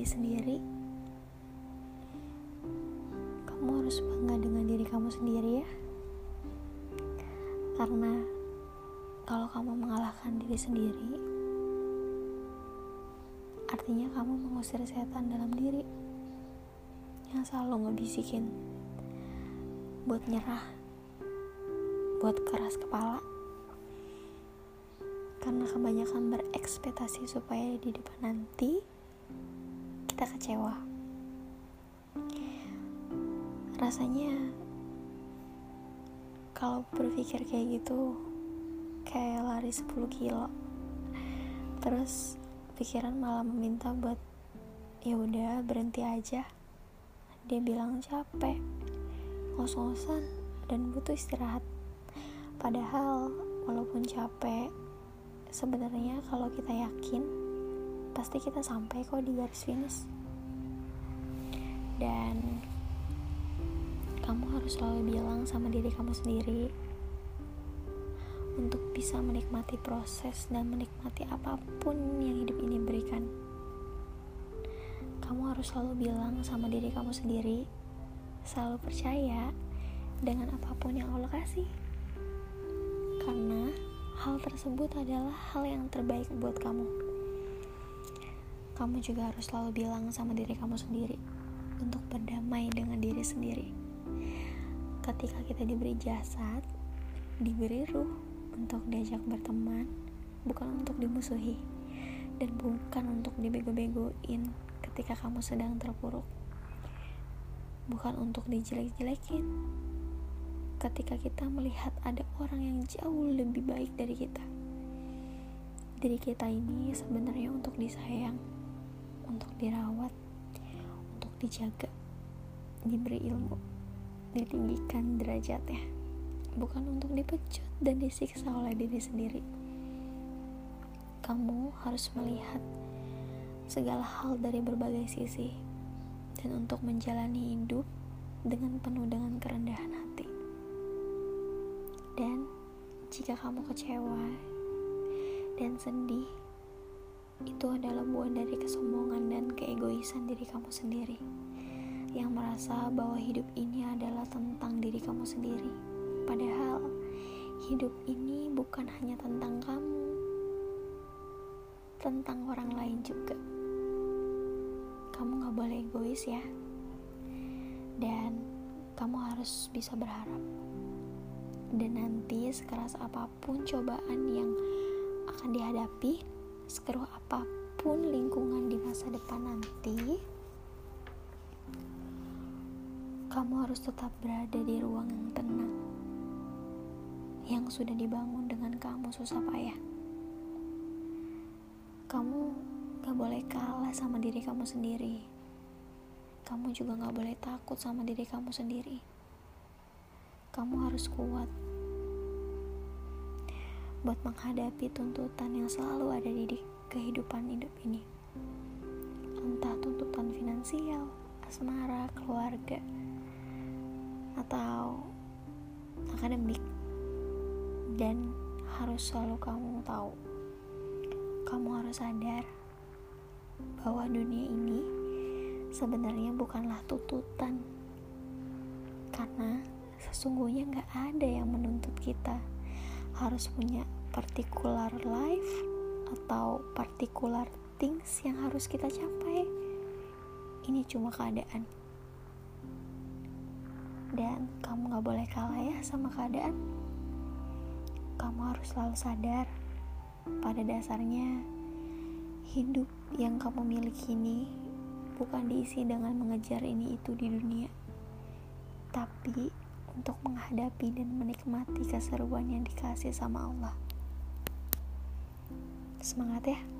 diri sendiri, kamu harus bangga dengan diri kamu sendiri ya. Karena kalau kamu mengalahkan diri sendiri, artinya kamu mengusir setan dalam diri yang selalu ngebisikin buat nyerah, buat keras kepala karena kebanyakan berekspektasi supaya di depan nanti kita kecewa. Rasanya kalau berpikir kayak gitu kayak lari 10 kilo. Terus pikiran malah meminta buat ya udah berhenti aja. Dia bilang capek ngos-ngosan dan butuh istirahat. Padahal walaupun capek sebenarnya kalau kita yakin pasti kita sampai kok di garis finish. Dan kamu harus selalu bilang sama diri kamu sendiri untuk bisa menikmati proses dan menikmati apa pun yang hidup ini berikan. Kamu harus selalu bilang sama diri kamu sendiri selalu percaya dengan apa pun yang Allah kasih. Karena hal tersebut adalah hal yang terbaik buat kamu. Kamu juga harus selalu bilang sama diri kamu sendiri untuk berdamai dengan diri sendiri. Ketika kita diberi jasad, diberi ruh untuk diajak berteman, bukan untuk dimusuhi dan bukan untuk dibego-begoin ketika kamu sedang terpuruk. Bukan untuk dijelek-jelekin, ketika kita melihat ada orang yang jauh lebih baik dari kita. Diri kita ini sebenarnya untuk disayang, untuk dirawat, untuk dijaga, diberi ilmu, ditinggikan derajatnya, bukan untuk dipecut dan disiksa oleh diri sendiri. Kamu harus melihat segala hal dari berbagai sisi dan untuk menjalani hidup dengan penuh dengan kerendahan hati. Dan jika kamu kecewa dan sedih, itu adalah buah dari kesombongan dan keegoisan diri kamu sendiri yang merasa bahwa hidup ini adalah tentang diri kamu sendiri. Padahal hidup ini bukan hanya tentang kamu, tentang orang lain juga. Kamu gak boleh egois ya, dan kamu harus bisa berharap dan nanti sekeras apa pun cobaan yang akan dihadapi sekeruh apa pun lingkungan di masa depan nanti kamu harus tetap berada di ruang yang tenang yang sudah dibangun dengan kamu susah payah. Kamu gak boleh kalah sama diri kamu sendiri. Kamu juga gak boleh takut sama diri kamu sendiri kamu harus kuat buat menghadapi tuntutan yang selalu ada di kehidupan hidup ini. Entah tuntutan finansial, asmara, keluarga, atau akademik. Dan harus selalu kamu tahu, kamu harus sadar bahwa dunia ini sebenarnya bukanlah tuntutan karena sesungguhnya nggak ada yang menuntut kita. Harus punya particular life atau particular things yang harus kita capai. Ini cuma keadaan. Dan kamu gak boleh kalah ya sama keadaan. Kamu harus selalu sadar pada dasarnya hidup yang kamu miliki ini bukan diisi dengan mengejar ini itu di dunia. Tapi untuk menghadapi dan menikmati keseruan yang dikasih sama Allah. Semangat ya!